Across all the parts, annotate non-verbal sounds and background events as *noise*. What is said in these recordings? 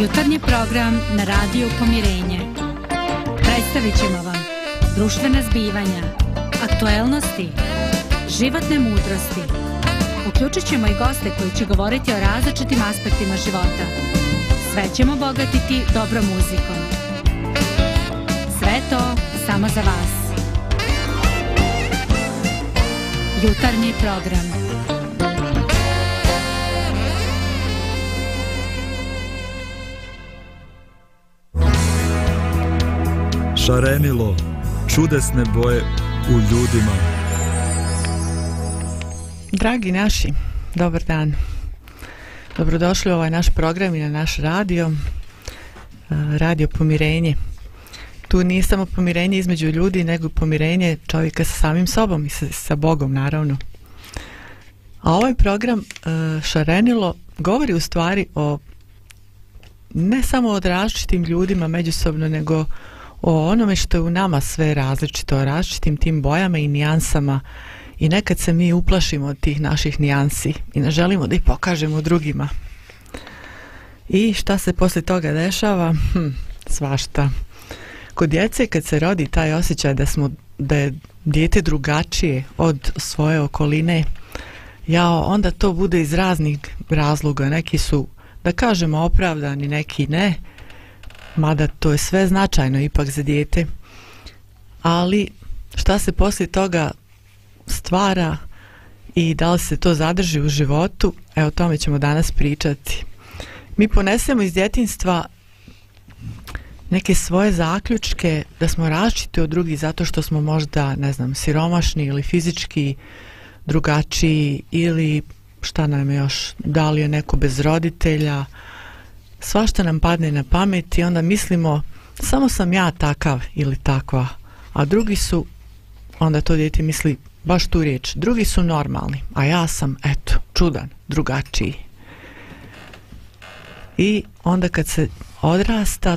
Jutarnji program na radiju Pomirenje. Predstavit ćemo vam društvene zbivanja, aktuelnosti, životne mudrosti. Uključit ćemo i goste koji će govoriti o različitim aspektima života. Sve ćemo bogatiti dobrom muzikom. Sve to samo za vas. Jutarnji program. Šarenilo, čudesne boje u ljudima. Dragi naši, dobar dan. Dobrodošli u ovaj naš program i na naš radio, radio Pomirenje. Tu nije samo pomirenje između ljudi, nego pomirenje čovjeka sa samim sobom i sa, sa Bogom, naravno. A ovaj program Šarenilo govori u stvari o ne samo o različitim ljudima međusobno, nego o o onome što je u nama sve različito, o različitim tim bojama i nijansama i nekad se mi uplašimo od tih naših nijansi i ne želimo da ih pokažemo drugima. I šta se posle toga dešava? Hm, svašta. Kod djece kad se rodi taj osjećaj da smo da je dijete drugačije od svoje okoline, ja onda to bude iz raznih razloga. Neki su, da kažemo, opravdani, neki ne mada to je sve značajno ipak za dijete. Ali šta se poslije toga stvara i da li se to zadrži u životu, evo o tome ćemo danas pričati. Mi ponesemo iz djetinstva neke svoje zaključke da smo različiti od drugih zato što smo možda, ne znam, siromašni ili fizički drugačiji ili šta nam je još, da li je neko bez roditelja, svašta nam padne na pamet i onda mislimo samo sam ja takav ili takva, a drugi su, onda to djeti misli baš tu riječ, drugi su normalni, a ja sam, eto, čudan, drugačiji. I onda kad se odrasta,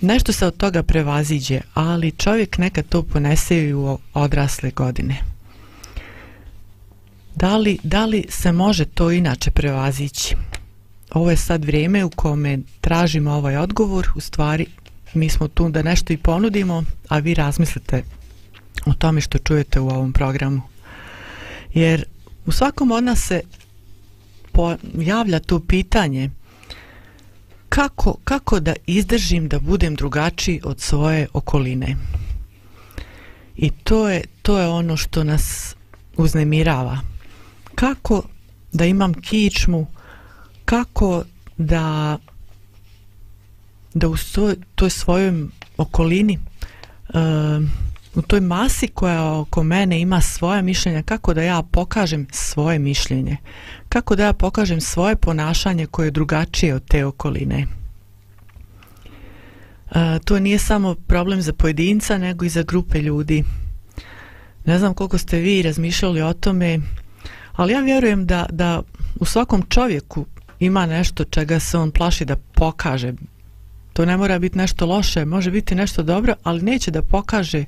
nešto se od toga prevaziđe, ali čovjek nekad to ponese i u odrasle godine. Da li, da li se može to inače prevazići? Ovo je sad vrijeme u kome tražimo ovaj odgovor, u stvari mi smo tu da nešto i ponudimo, a vi razmislite o tome što čujete u ovom programu. Jer u svakom od nas se javlja to pitanje kako, kako da izdržim da budem drugačiji od svoje okoline. I to je, to je ono što nas uznemirava. Kako da imam kičmu kako da da u svoj, toj svojoj okolini uh, u toj masi koja oko mene ima svoje mišljenja kako da ja pokažem svoje mišljenje? Kako da ja pokažem svoje ponašanje koje je drugačije od te okoline? Uh, to nije samo problem za pojedinca nego i za grupe ljudi. Ne znam koliko ste vi razmišljali o tome ali ja vjerujem da, da u svakom čovjeku ima nešto čega se on plaši da pokaže. To ne mora biti nešto loše, može biti nešto dobro, ali neće da pokaže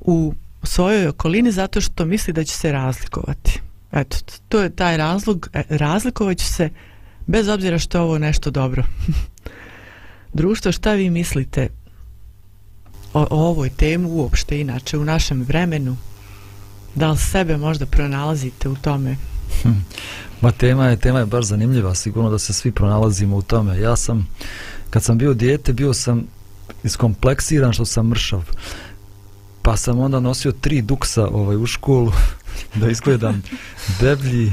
u svojoj okolini zato što misli da će se razlikovati. Eto, to je taj razlog, e, razlikovat se bez obzira što je ovo nešto dobro. *laughs* Društvo, šta vi mislite o, o ovoj temu uopšte inače u našem vremenu? Da li sebe možda pronalazite u tome? Hm. Ma tema je, tema je baš zanimljiva, sigurno da se svi pronalazimo u tome. Ja sam, kad sam bio dijete, bio sam iskompleksiran što sam mršav. Pa sam onda nosio tri duksa ovaj, u školu *laughs* da izgledam deblji.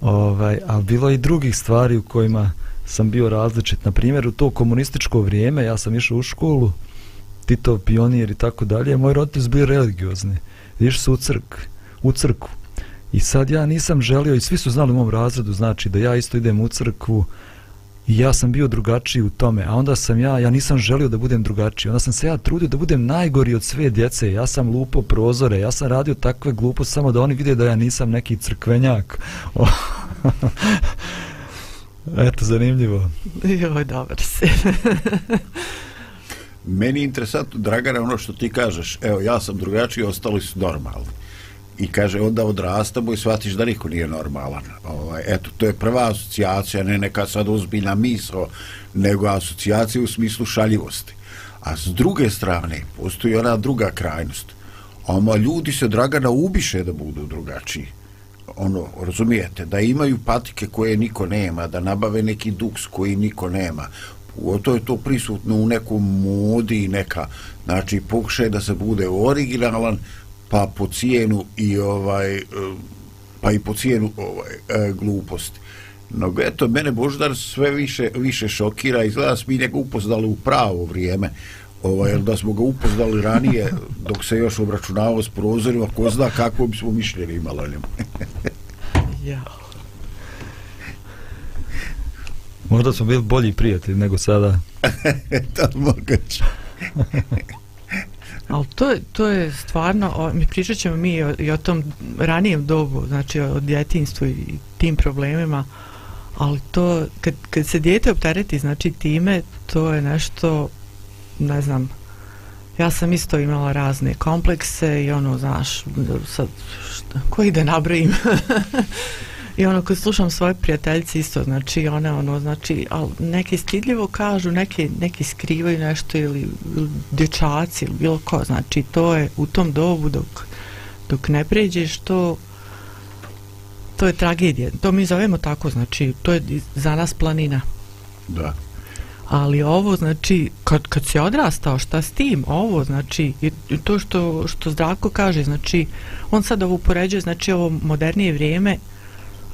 Ovaj, a bilo i drugih stvari u kojima sam bio različit. Na primjer, u to komunističko vrijeme ja sam išao u školu, Tito pionir i tako dalje, moj roditelj su bili religiozni. Išli su u crk, u crku. I sad ja nisam želio, i svi su znali u mom razredu, znači da ja isto idem u crkvu, i ja sam bio drugačiji u tome, a onda sam ja, ja nisam želio da budem drugačiji, onda sam se ja trudio da budem najgori od sve djece, ja sam lupo prozore, ja sam radio takve gluposti samo da oni vide da ja nisam neki crkvenjak. *laughs* Eto, zanimljivo. Joj, dobar si. *laughs* Meni je interesantno, Dragana, ono što ti kažeš, evo, ja sam drugačiji, ostali su normalni i kaže onda odrastamo i shvatiš da niko nije normalan. Ovaj, eto to je prva asocijacija ne neka sad ozbiljna misla nego asocijacija u smislu šaljivosti. A s druge strane postoji ona druga krajnost. Oma ljudi se Dragana ubiše da budu drugačiji. Ono, razumijete, da imaju patike koje niko nema, da nabave neki duks koji niko nema, to je to prisutno u nekom modi neka, znači pokušaj da se bude originalan, pa po cijenu i ovaj, e, pa i po cijenu ovaj, e, gluposti. No, eto, mene Boždar sve više, više šokira, izgleda smo mi njega upoznali u pravo vrijeme, ovaj, jer da smo ga upoznali ranije, dok se još obračunavao s prozorima, ko zna kako bismo mišljeni imali o njemu. *laughs* ja. Možda smo bili bolji prijatelji nego sada. *laughs* to moguće. *laughs* Ali to je, to je stvarno, o, mi pričat ćemo mi o, i o tom ranijem dobu, znači o djetinstvu i tim problemima, ali to, kad, kad se djete optereti, znači time, to je nešto, ne znam, ja sam isto imala razne komplekse i ono, znaš, sad, šta, koji da nabrojim? *laughs* I ono, kad slušam svoje prijateljice isto, znači, one, ono, znači, ali neke stidljivo kažu, neke, neki skrivaju nešto ili, ili dječaci ili bilo ko, znači, to je u tom dobu dok, dok ne pređeš, to, to je tragedija. To mi zovemo tako, znači, to je za nas planina. Da. Ali ovo, znači, kad, kad si odrastao, šta s tim? Ovo, znači, to što, što Zdravko kaže, znači, on sad ovo upoređuje, znači, ovo modernije vrijeme,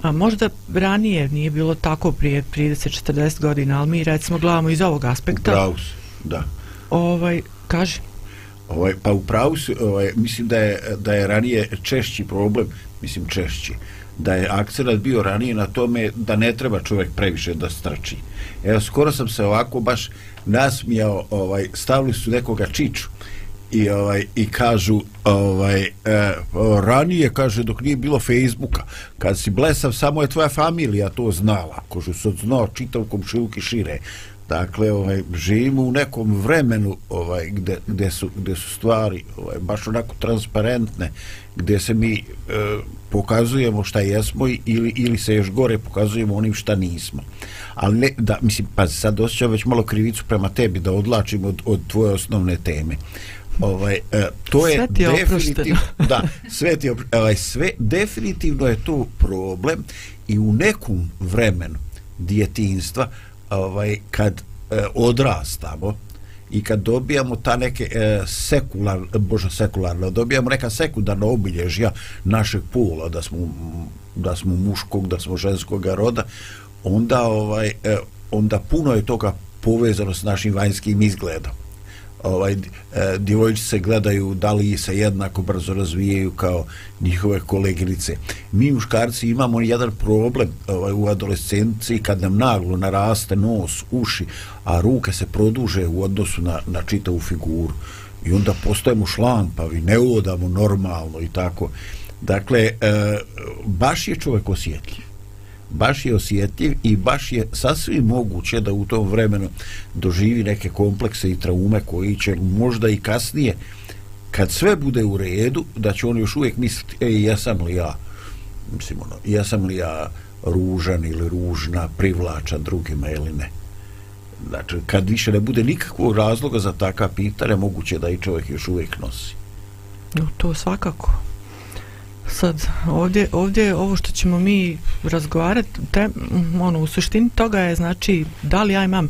A možda ranije nije bilo tako prije 30-40 godina, ali mi recimo gledamo iz ovog aspekta. Upravo da. Ovaj, kaži. Ovaj, pa upravo su, ovaj, mislim da je, da je ranije češći problem, mislim češći, da je akcenat bio ranije na tome da ne treba čovjek previše da strači. Evo, skoro sam se ovako baš nasmijao, ovaj, stavili su nekoga čiču, i ovaj i kažu ovaj e, ranije kaže dok nije bilo Facebooka kad si blesav samo je tvoja familija to znala ko što se znao čitav komšiluki šire. Dakle ovaj živimo u nekom vremenu ovaj gde, gde su gde su stvari ovaj baš onako transparentne gde se mi e, pokazujemo šta jesmo ili ili se još gore pokazujemo onim šta nismo. Ali ne da mislim pa sad osjećam već malo krivicu prema tebi da odlačim od, od tvoje osnovne teme ovaj e, to je definitivno *laughs* da sve ti ovaj sve definitivno je to problem i u nekom vremenu djetinjstva ovaj kad e, odrastamo i kad dobijamo ta neke e, sekular bože sekularno dobijamo neka sekundarna obilježja našeg pola da smo da smo muškog da smo ženskog roda onda ovaj e, onda puno je toga povezano s našim vanjskim izgledom ovaj, e, djevojčice gledaju da li se jednako brzo razvijaju kao njihove koleginice. Mi muškarci imamo jedan problem ovaj, u adolescenciji kad nam naglo naraste nos, uši, a ruke se produže u odnosu na, na čitavu figuru. I onda postajemo šlampavi, ne uvodamo normalno i tako. Dakle, e, baš je čovjek osjetljiv baš je osjetljiv i baš je sasvim moguće da u tom vremenu doživi neke komplekse i traume koji će možda i kasnije kad sve bude u redu da će on još uvijek misliti ej ja sam li ja? Mislim ono, ja sam li ja ružan ili ružna privlačan drugima ili ne? Znači kad više ne bude nikakvog razloga za takva pitanja moguće da i čovjek još uvijek nosi. No, to svakako sad ovdje, ovdje ovo što ćemo mi razgovarati te, mm, ono, u suštini toga je znači da li ja imam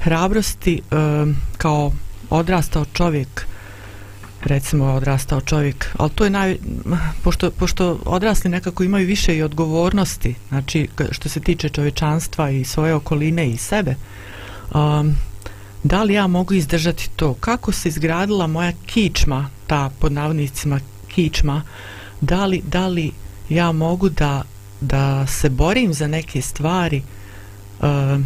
hrabrosti e, kao odrastao čovjek recimo odrastao čovjek ali to je naj pošto, pošto odrasli nekako imaju više i odgovornosti znači što se tiče čovječanstva i svoje okoline i sebe um, da li ja mogu izdržati to? Kako se izgradila moja kičma ta pod navodnicima kičma uh, da li, da li ja mogu da, da se borim za neke stvari e,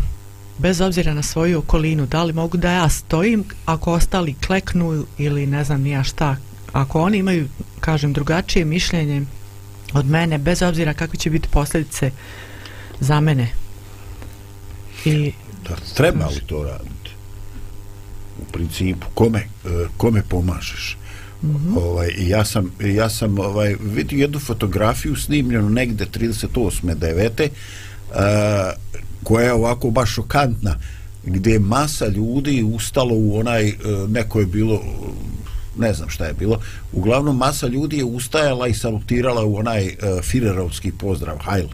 bez obzira na svoju okolinu, da li mogu da ja stojim ako ostali kleknu ili ne znam nija šta, ako oni imaju, kažem, drugačije mišljenje od mene, bez obzira kakve će biti posljedice za mene. I, da, treba li to raditi? U principu, kome, eh, kome pomažeš? -hmm. ovaj, ja sam, ja sam ovaj, vidio jednu fotografiju snimljenu negde 38. 9. Uh, koja je ovako baš šokantna gdje je masa ljudi ustalo u onaj, e, neko je bilo ne znam šta je bilo uglavnom masa ljudi je ustajala i salutirala u onaj uh, Firerovski pozdrav Heil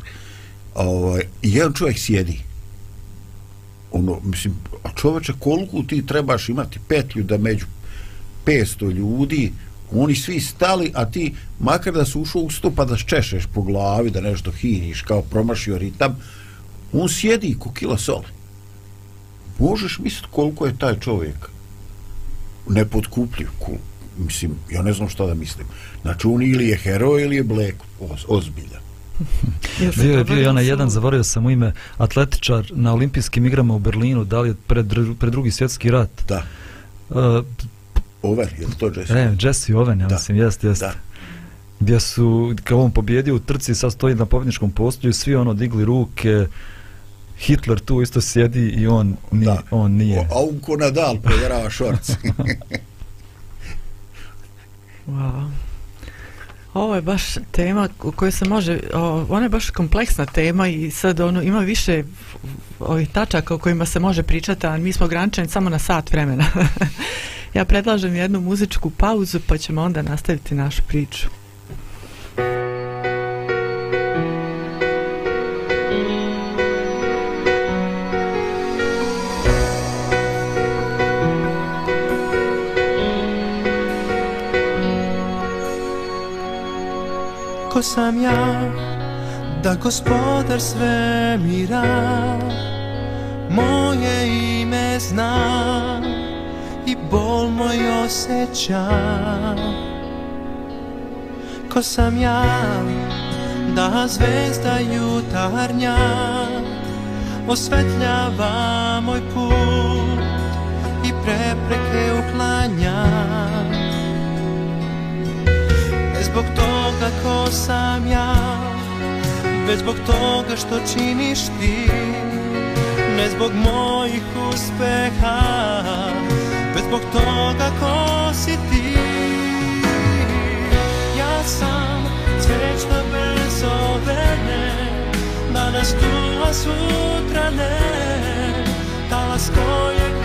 ovaj, i jedan čovjek sjedi ono, mislim, a čoveče koliko ti trebaš imati petlju da među 500 ljudi oni svi stali, a ti makar da su ušao u sto pa da češeš po glavi, da nešto hiniš kao promašio ritam, on sjedi ko kila soli. Možeš misliti koliko je taj čovjek nepodkupljiv, ko, mislim, ja ne znam šta da mislim. Znači, on ili je heroj ili je blek, oz, ozbiljan. *laughs* bio je bio je onaj jedan, zaboravio sam u ime, atletičar na olimpijskim igrama u Berlinu, da li je pred, pred drugi svjetski rat. Da. Uh, Oven, je to Jesse? Ne, Jesse Oven, ja da. mislim, jest, jest. Da. Gdje su, kao on pobjedio u trci, sad stoji na pobjedničkom postoju, svi ono digli ruke, Hitler tu isto sjedi i on, ni, da. on nije. A on ko Nadal provjerava šorci. wow. *laughs* Ovo je baš tema u kojoj se može, o, ona je baš kompleksna tema i sad ono ima više ovih tačaka o kojima se može pričati, a mi smo ograničeni samo na sat vremena. *laughs* Ja predlažem jednu muzičku pauzu pa ćemo onda nastaviti našu priču. Ko sam ja da gospodar svemira moje ime znam i bol moj osjećam Ko sam ja da zvezda jutarnja osvetljava moj put i prepreke uklanja. Ne zbog toga ko sam ja već zbog toga što činiš ti. Ne zbog mojih uspeha Bez zbog toga ko si ti. Ja sam cvećna bez ovene Danas tu, a sutra ne. Talas kojeg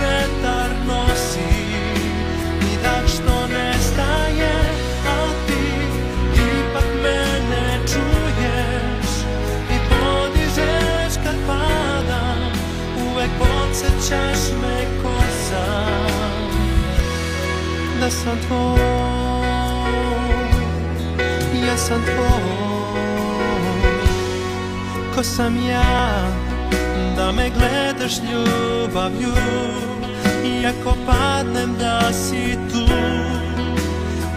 da sam tvoj Ja sam tvoj. Ko sam ja Da me gledaš ljubavlju ako padnem da si tu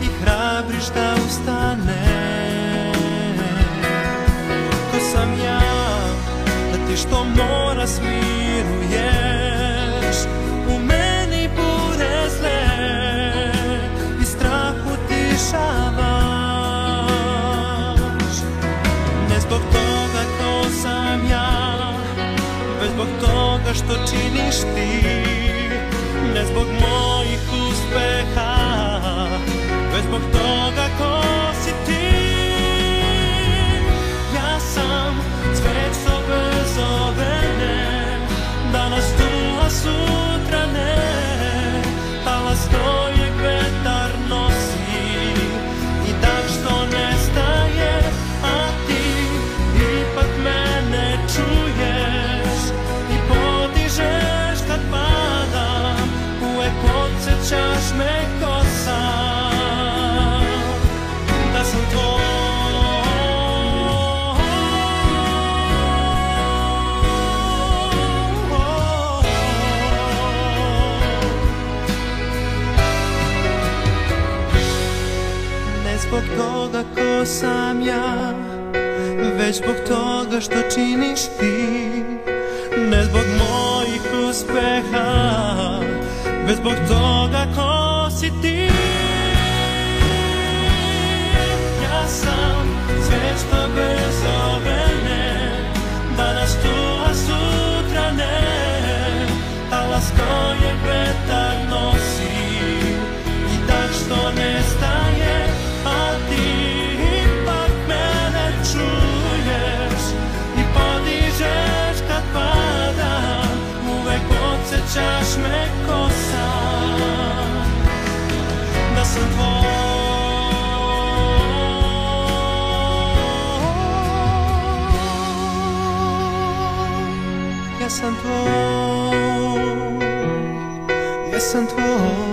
I hrabriš da ustane Ko sam ja Da ti što mora smiruješ rješavaš Ne zbog toga ko sam ja Već zbog toga što činiš ti. Ne zbog mojih uspeha Već zbog toga ko sam ja Već zbog toga što činiš ti. Ne zbog mojih uspeha Već zbog toga ko si ti. Tvoj Ja sam tvoj Ja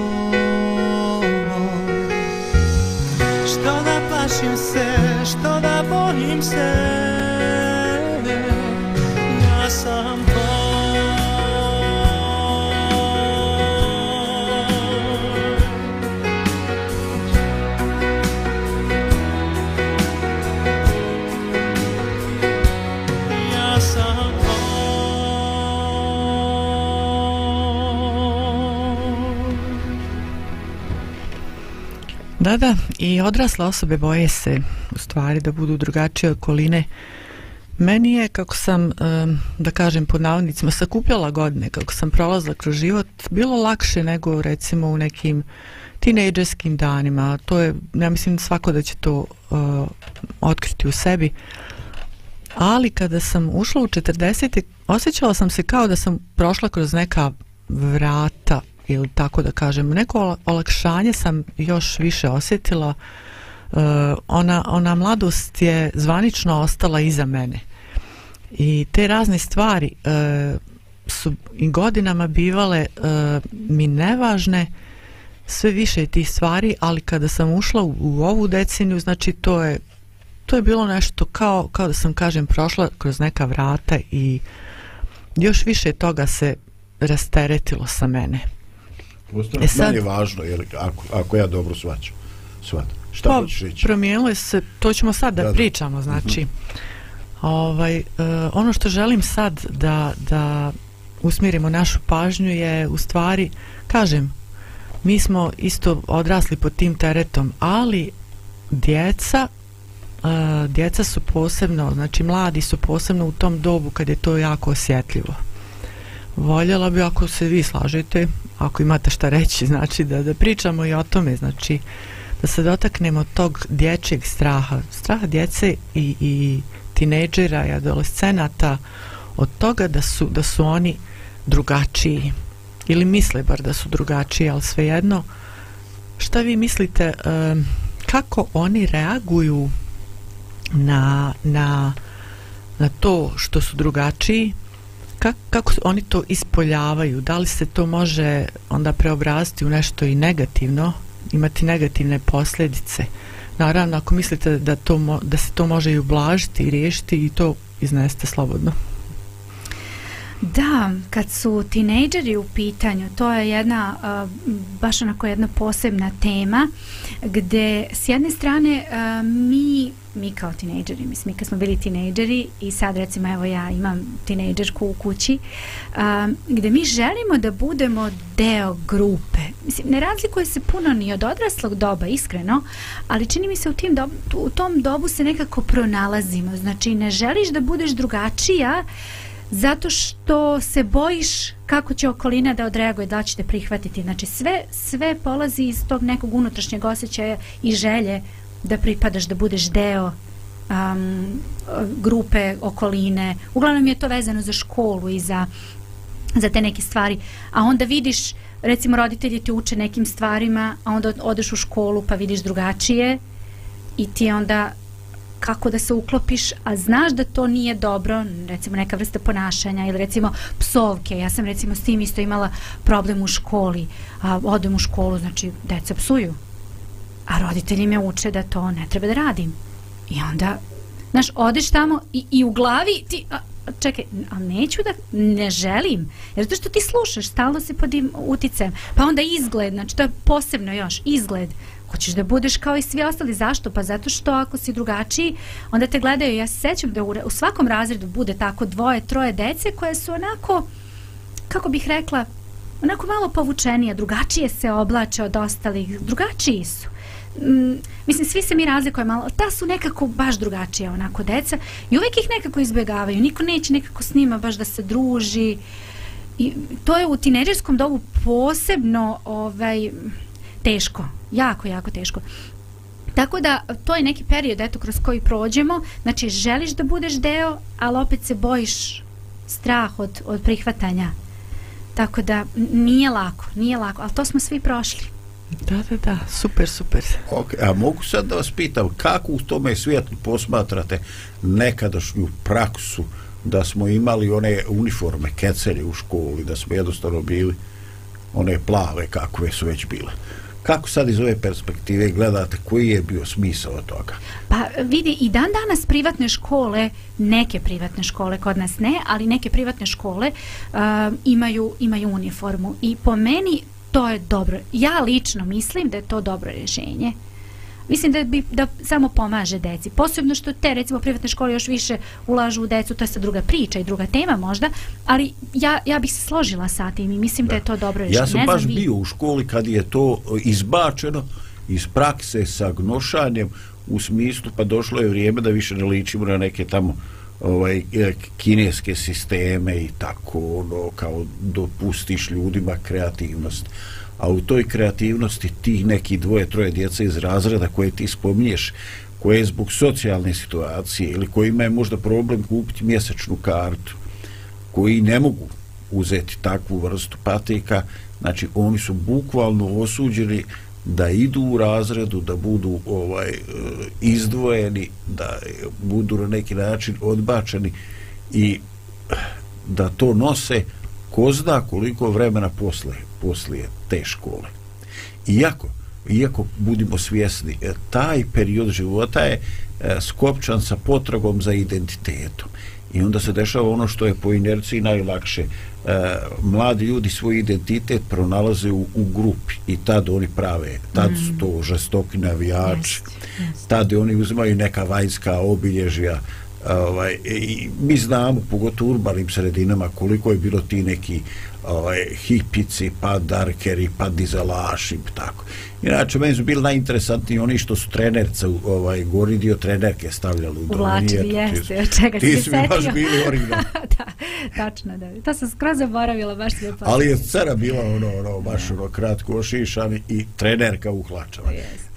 i odrasle osobe boje se u stvari da budu drugačije okoline. Meni je, kako sam, da kažem pod navodnicima, sakupljala godine, kako sam prolazila kroz život, bilo lakše nego recimo u nekim tinejdžerskim danima. To je, ja mislim svako da će to uh, otkriti u sebi. Ali kada sam ušla u 40. osjećala sam se kao da sam prošla kroz neka vrata ili tako da kažem. Neko olakšanje sam još više osjetila. Uh, ona, ona mladost je zvanično ostala iza mene. I te razne stvari uh, su i godinama bivale e, mi nevažne, sve više tih stvari, ali kada sam ušla u, u ovu deceniju, znači to je to je bilo nešto kao, kao da sam kažem prošla kroz neka vrata i još više toga se rasteretilo sa mene. Ostalo E sad- meni je važno, jer ako, ako ja dobro svaćam. Svatam. Šta pa, hoćeš reći? promijenilo se, to ćemo sad da, Da, da da. pričamo, znači ovaj, uh, ono što želim sad da, da usmjerimo našu pažnju je u stvari, kažem, mi smo isto odrasli pod tim teretom, ali djeca uh, djeca su posebno, znači mladi su posebno u tom dobu kad je to jako osjetljivo. Voljela bi ako se vi slažete, ako imate šta reći, znači da, da pričamo i o tome, znači da se dotaknemo tog dječjeg straha, straha djece i, i tinejdžera i adolescenata od toga da su, da su oni drugačiji ili misle bar da su drugačiji, ali svejedno šta vi mislite e, kako oni reaguju na, na, na to što su drugačiji? Kak, kako oni to ispoljavaju? Da li se to može onda preobraziti u nešto i negativno imati negativne posljedice? Naravno ako mislite da, to mo, da se to može i ublažiti i riješiti i to izneste slobodno. Da, kad su tinejdžeri u pitanju, to je jedna, baš onako jedna posebna tema, gde s jedne strane mi, mi kao tinejdžeri, mislim, mi kad smo bili tinejdžeri i sad recimo evo ja imam tinejdžerku u kući, um, gde mi želimo da budemo deo grupe. Mislim, ne razlikuje se puno ni od odraslog doba, iskreno, ali čini mi se u, tim dobu, u tom dobu se nekako pronalazimo. Znači, ne želiš da budeš drugačija, zato što se bojiš kako će okolina da odreaguje, da će te prihvatiti. Znači sve, sve polazi iz tog nekog unutrašnjeg osjećaja i želje da pripadaš, da budeš deo um, grupe, okoline. Uglavnom je to vezano za školu i za, za te neke stvari. A onda vidiš, recimo roditelji ti uče nekim stvarima, a onda odeš u školu pa vidiš drugačije i ti onda kako da se uklopiš, a znaš da to nije dobro, recimo neka vrsta ponašanja ili recimo psovke. Ja sam recimo s tim isto imala problem u školi. A, odem u školu, znači deca psuju. A roditelji me uče da to ne treba da radim. I onda, znaš, odeš tamo i, i u glavi ti, a, čekaj, a neću da, ne želim. Jer to što ti slušaš, stalno se pod im uticajem. Pa onda izgled, znači to je posebno još, izgled hoćeš da budeš kao i svi ostali. Zašto? Pa zato što ako si drugačiji, onda te gledaju. Ja se sećam da u, u svakom razredu bude tako dvoje, troje dece koje su onako, kako bih rekla, onako malo povučenije, drugačije se oblače od ostalih, drugačiji su. Mm, mislim, svi se mi razlikujemo, malo, ta su nekako baš drugačija onako deca i uvijek ih nekako izbjegavaju. Niko neće nekako s njima baš da se druži. I to je u tineđerskom dobu posebno ovaj, teško, jako, jako teško. Tako da, to je neki period eto, kroz koji prođemo, znači želiš da budeš deo, ali opet se bojiš strah od, od prihvatanja. Tako da, nije lako, nije lako, ali to smo svi prošli. Da, da, da, super, super. Ok, a mogu sad da vas pitam, kako u tome svijetu posmatrate nekadašnju praksu da smo imali one uniforme, kecelje u školi, da smo jednostavno bili one plave kakve su već bile. Kako sad iz ove perspektive gledate koji je bio smisao toga? Pa vidi, i dan danas privatne škole, neke privatne škole, kod nas ne, ali neke privatne škole uh, imaju, imaju uniformu. I po meni to je dobro. Ja lično mislim da je to dobro rješenje. Mislim da bi da samo pomaže deci. Posebno što te recimo privatne škole još više ulažu u decu, to je sa druga priča i druga tema možda, ali ja, ja bih se složila sa tim i mislim da, da je to dobro rješenje. Ja sam ne baš znam, bio u školi kad je to izbačeno iz prakse sa gnošanjem u smislu pa došlo je vrijeme da više ne ličimo na neke tamo ovaj e, kineske sisteme i tako ono kao dopustiš ljudima kreativnost a u toj kreativnosti tih neki dvoje troje djece iz razreda koje ti spominješ koje je zbog socijalne situacije ili koji imaju možda problem kupiti mjesečnu kartu koji ne mogu uzeti takvu vrstu patika znači oni su bukvalno osuđeni da idu u razredu, da budu ovaj e, izdvojeni, da budu na neki način odbačeni i da to nose ko zna koliko vremena posle, poslije te škole. Iako, iako budimo svjesni, e, taj period života je e, skopčan sa potragom za identitetom. I onda se dešava ono što je po inerciji najlakše e, mladi ljudi svoj identitet pronalaze u, u grupi i tad oni prave, tad mm. su to žestoki navijači, yes, yes. tad oni uzimaju neka vanjska obilježja, ovaj, i mi znamo, pogotovo u urbanim sredinama, koliko je bilo ti neki ovaj, hipici, pa darkeri, pa dizelaši, tako. Inače, meni su bili najinteresantniji oni što su trenerca, ovaj, gori dio trenerke stavljali u Uvlačili, jeste, od čega ti si mi baš bili original. *laughs* da, tačno, da. To sam skroz zaboravila, baš sve pa. Ali je cera bila ono, ono, baš ono, kratko ošišani i trenerka u hlačama. Jeste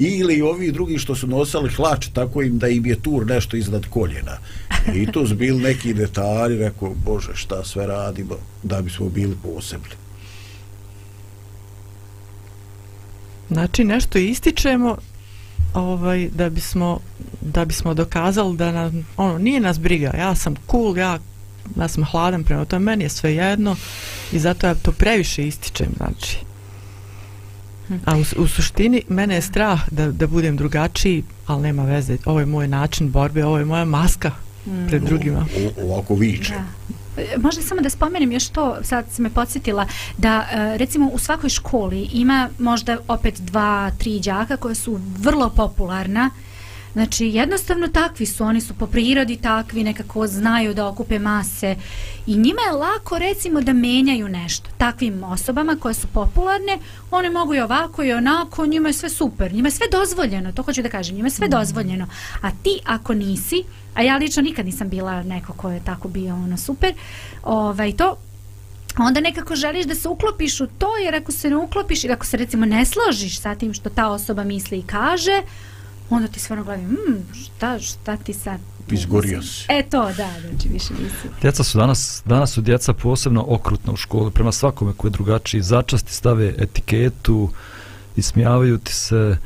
ili ovi drugi što su nosali hlač tako im da im je tur nešto iznad koljena. I to su bili neki detalji rekao bože šta sve radimo da bismo bili posebni? Znači nešto ističemo ovaj da bismo da bismo dokazali da nam, ono nije nas briga. Ja sam cool ja ja sam hladan prema tome meni je sve jedno i zato ja to previše ističem znači. A u, u suštini mene je strah da, da budem drugačiji, ali nema veze. Ovo je moj način borbe, ovo je moja maska pred drugima. O, ovako viče. Da. E, možda samo da spomenem još to, sad se me podsjetila, da e, recimo u svakoj školi ima možda opet dva, tri đaka koja su vrlo popularna, Znači, jednostavno takvi su, oni su po prirodi takvi, nekako znaju da okupe mase i njima je lako, recimo, da menjaju nešto. Takvim osobama koje su popularne, one mogu i ovako i onako, njima je sve super, njima je sve dozvoljeno, to hoću da kažem, njima je sve dozvoljeno. A ti, ako nisi, a ja lično nikad nisam bila neko ko je tako bio ono super, ovaj, to onda nekako želiš da se uklopiš u to, jer ako se ne uklopiš ili ako se recimo ne složiš sa tim što ta osoba misli i kaže, onda ti stvarno glavi, mm, šta, šta ti sad? Izgorio si. E to, da, znači više nisi. Djeca su danas, danas su djeca posebno okrutna u školi, prema svakome koji je drugačiji, začasti stave etiketu, ismijavaju ti se,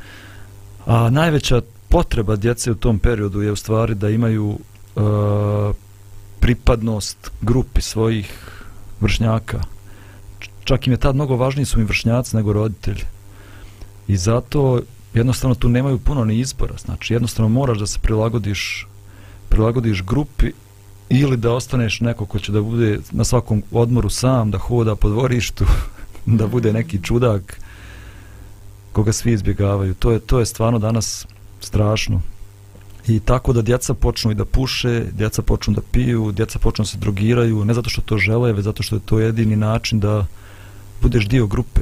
a najveća potreba djece u tom periodu je u stvari da imaju uh, pripadnost grupi svojih vršnjaka. Čak im je tad mnogo važniji su mi vršnjaci nego roditelji. I zato jednostavno tu nemaju puno ni izbora. Znači, jednostavno moraš da se prilagodiš, prilagodiš grupi ili da ostaneš neko ko će da bude na svakom odmoru sam, da hoda po dvorištu, *laughs* da bude neki čudak koga svi izbjegavaju. To je, to je stvarno danas strašno. I tako da djeca počnu i da puše, djeca počnu da piju, djeca počnu da se drogiraju, ne zato što to žele, već zato što je to jedini način da budeš dio grupe.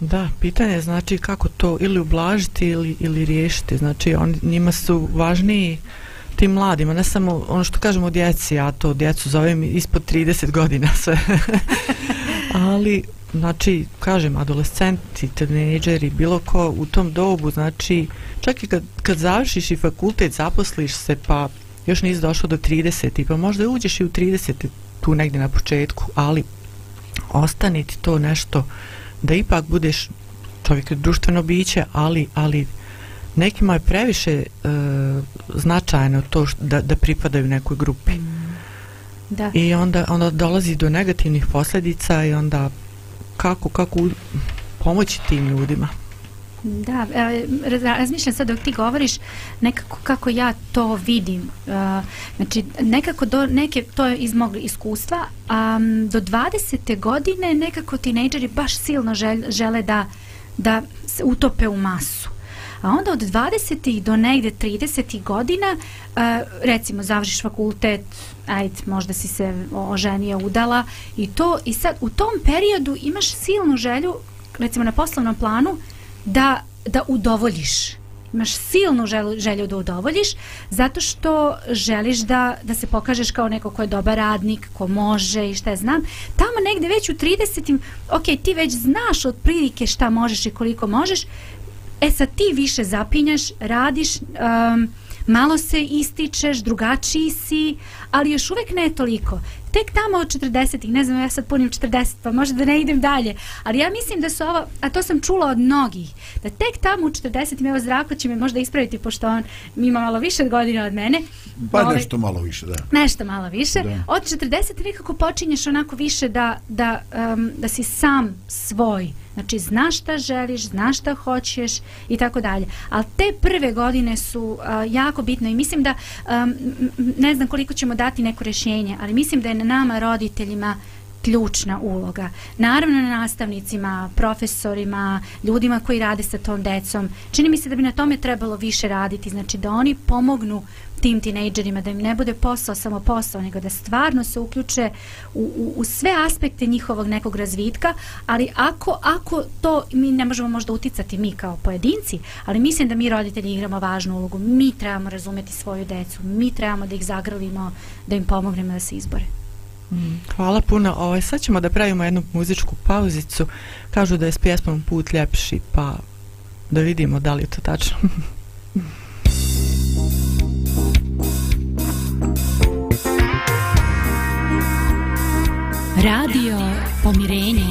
Da, pitanje je znači kako to ili ublažiti ili, ili riješiti. Znači on, njima su važniji tim mladima, ne samo ono što kažemo djeci, ja to djecu zovem ispod 30 godina sve. *laughs* Ali, znači, kažem, adolescenti, tinejdžeri, bilo ko u tom dobu, znači, čak i kad, kad završiš i fakultet, zaposliš se, pa još nisi došao do 30, pa možda uđeš i u 30 tu negdje na početku, ali ostaniti to nešto da ipak budeš čovjek je društveno biće, ali, ali nekima je previše e, značajno to što, da, da pripadaju nekoj grupi. Mm. Da. I onda, onda dolazi do negativnih posljedica i onda kako, kako pomoći tim ljudima. Da, e, razmišljam sad dok ti govoriš nekako kako ja to vidim. E, znači, nekako do neke, to je iz mog iskustva, a um, do 20. godine nekako tinejdžeri baš silno žele da, da se utope u masu. A onda od 20. do negde 30. godina, e, recimo, završiš fakultet, ajde, možda si se oženio, udala, i to, i sad, u tom periodu imaš silnu želju, recimo na poslovnom planu, da, da udovoljiš. Imaš silnu želju, želju da udovoljiš zato što želiš da, da se pokažeš kao neko ko je dobar radnik ko može i šta je znam. Tamo negde već u 30 ok, ti već znaš od prilike šta možeš i koliko možeš. E sad ti više zapinjaš radiš um, malo se ističeš, drugačiji si, ali još uvek ne toliko. Tek tamo od 40-ih, ne znam, ja sad punim 40, pa možda da ne idem dalje, ali ja mislim da su ovo, a to sam čula od mnogih, da tek tamo u 40-ih, evo Zdravko će me možda ispraviti, pošto on ima malo više godina od mene. Pa ove, nešto malo više, da. Nešto malo više. Da. Od 40 nekako počinješ onako više da, da, um, da si sam svoj, Znači, znaš šta želiš, znaš šta hoćeš i tako dalje. Ali te prve godine su uh, jako bitne i mislim da, um, ne znam koliko ćemo dati neko rješenje, ali mislim da je na nama roditeljima ključna uloga. Naravno na nastavnicima, profesorima, ljudima koji rade sa tom decom. Čini mi se da bi na tome trebalo više raditi, znači da oni pomognu tim tinejdžerima, da im ne bude posao samo posao, nego da stvarno se uključe u, u, u sve aspekte njihovog nekog razvitka, ali ako, ako to mi ne možemo možda uticati mi kao pojedinci, ali mislim da mi roditelji igramo važnu ulogu, mi trebamo razumeti svoju decu, mi trebamo da ih zagrlimo, da im pomognemo da se izbore. Mm, hvala puno. Ovo, sad ćemo da pravimo jednu muzičku pauzicu. Kažu da je s pjesmom put ljepši, pa da vidimo da li je to tačno. *laughs* Radio Pomirenje.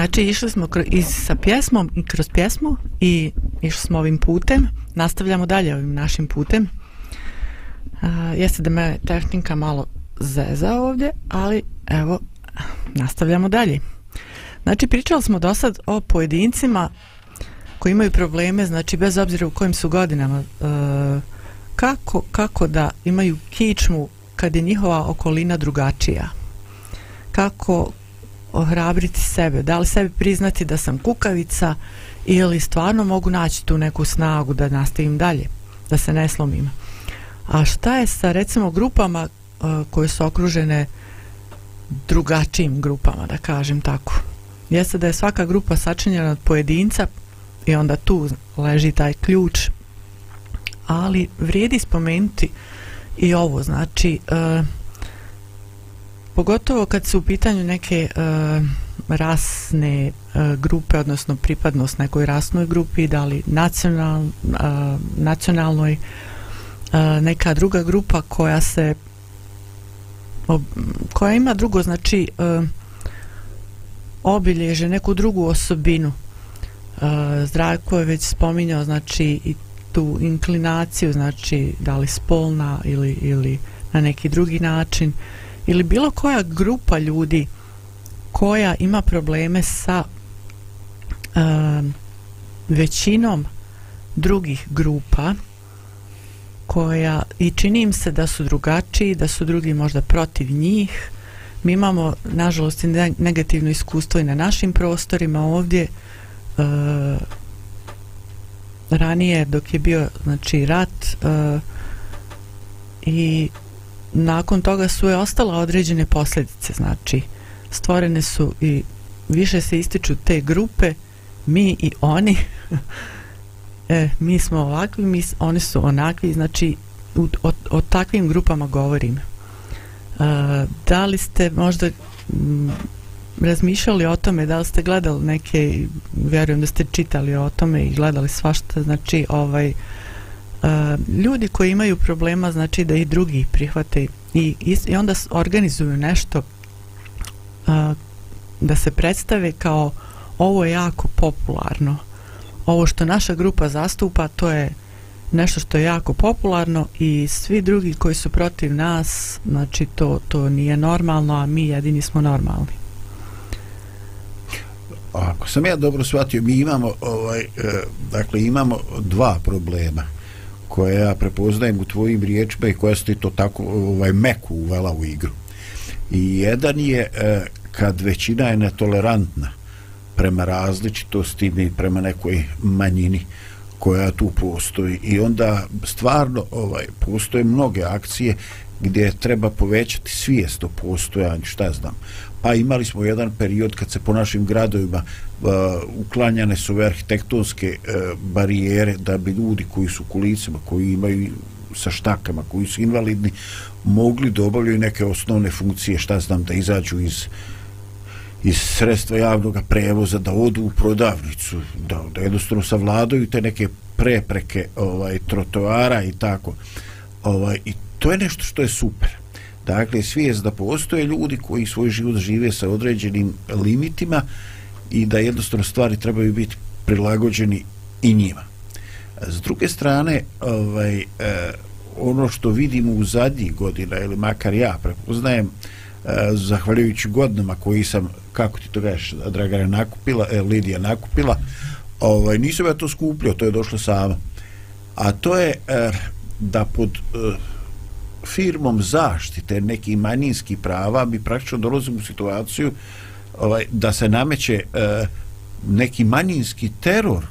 Znači, išli smo iz, sa pjesmom i kroz pjesmu i išli smo ovim putem. Nastavljamo dalje ovim našim putem. Uh, jeste da me tehnika malo zeza ovdje, ali evo, nastavljamo dalje. Znači, pričali smo do sad o pojedincima koji imaju probleme, znači, bez obzira u kojim su godinama, e, kako, kako da imaju kičmu kad je njihova okolina drugačija. Kako, ohrabriti sebe, da li sebi priznati da sam kukavica ili stvarno mogu naći tu neku snagu da nastavim dalje, da se ne slomim. A šta je sa recimo grupama uh, koje su okružene drugačijim grupama, da kažem tako. Jeste da je svaka grupa sačinjena od pojedinca i onda tu leži taj ključ, ali vrijedi spomenuti i ovo znači uh, pogotovo kad su u pitanju neke e, rasne e, grupe odnosno pripadnost nekoj rasnoj grupi da li nacional, e, nacionalnoj e, neka druga grupa koja se ob, koja ima drugo znači e, obilježe neku drugu osobinu. E, Zdravko je već spominjao znači i tu inklinaciju znači da li spolna ili, ili na neki drugi način ili bilo koja grupa ljudi koja ima probleme sa e, većinom drugih grupa koja i čini im se da su drugačiji, da su drugi možda protiv njih. Mi imamo, nažalost, negativno iskustvo i na našim prostorima ovdje. E, ranije, dok je bio znači, rat e, i nakon toga su je ostala određene posljedice. Znači, stvorene su i više se ističu te grupe, mi i oni. *laughs* e, mi smo ovakvi, mi, oni su onakvi, znači u, o, o takvim grupama govorim. E, da li ste možda m, razmišljali o tome, da li ste gledali neke, vjerujem da ste čitali o tome i gledali svašta, znači ovaj, e, Eh, ljudi koji imaju problema, znači da i drugi prihvate i, i, i onda organizuju nešto a, da se predstave kao ovo je jako popularno. Ovo što naša grupa zastupa to je nešto što je jako popularno i svi drugi koji su protiv nas znači to, to nije normalno a mi jedini smo normalni. Ako sam ja dobro shvatio mi imamo ovaj, eh, dakle imamo dva problema koje ja prepoznajem u tvojim riječima i koja ste to tako ovaj, meku uvela u igru i jedan je e, kad većina je netolerantna prema različitosti i prema nekoj manjini koja tu postoji i onda stvarno ovaj postoje mnoge akcije gdje treba povećati svijest o postojanju, šta znam. Pa imali smo jedan period kad se po našim gradovima uh, uklanjane su ove arhitektonske uh, barijere da bi ljudi koji su kulicima, koji imaju sa štakama, koji su invalidni, mogli da obavljaju neke osnovne funkcije, šta znam, da izađu iz iz sredstva javnog prevoza da odu u prodavnicu da, da jednostavno savladaju te neke prepreke ovaj trotoara i tako. Ovaj i to je nešto što je super dakle svijest da postoje ljudi koji svoj život žive sa određenim limitima i da jednostavno stvari trebaju biti prilagođeni i njima s druge strane ovaj eh, ono što vidimo u zadnjih godina ili makar ja prepoznajem eh, zahvaljujući godinama koji sam, kako ti to gaš, Dragana nakupila, eh, Lidija nakupila, ovaj, nisam ja to skupljio, to je došlo sama. A to je eh, da pod firmom zaštite nekih manjinskih prava mi praktično dolazimo u situaciju ovaj, da se nameće e, neki manjinski teror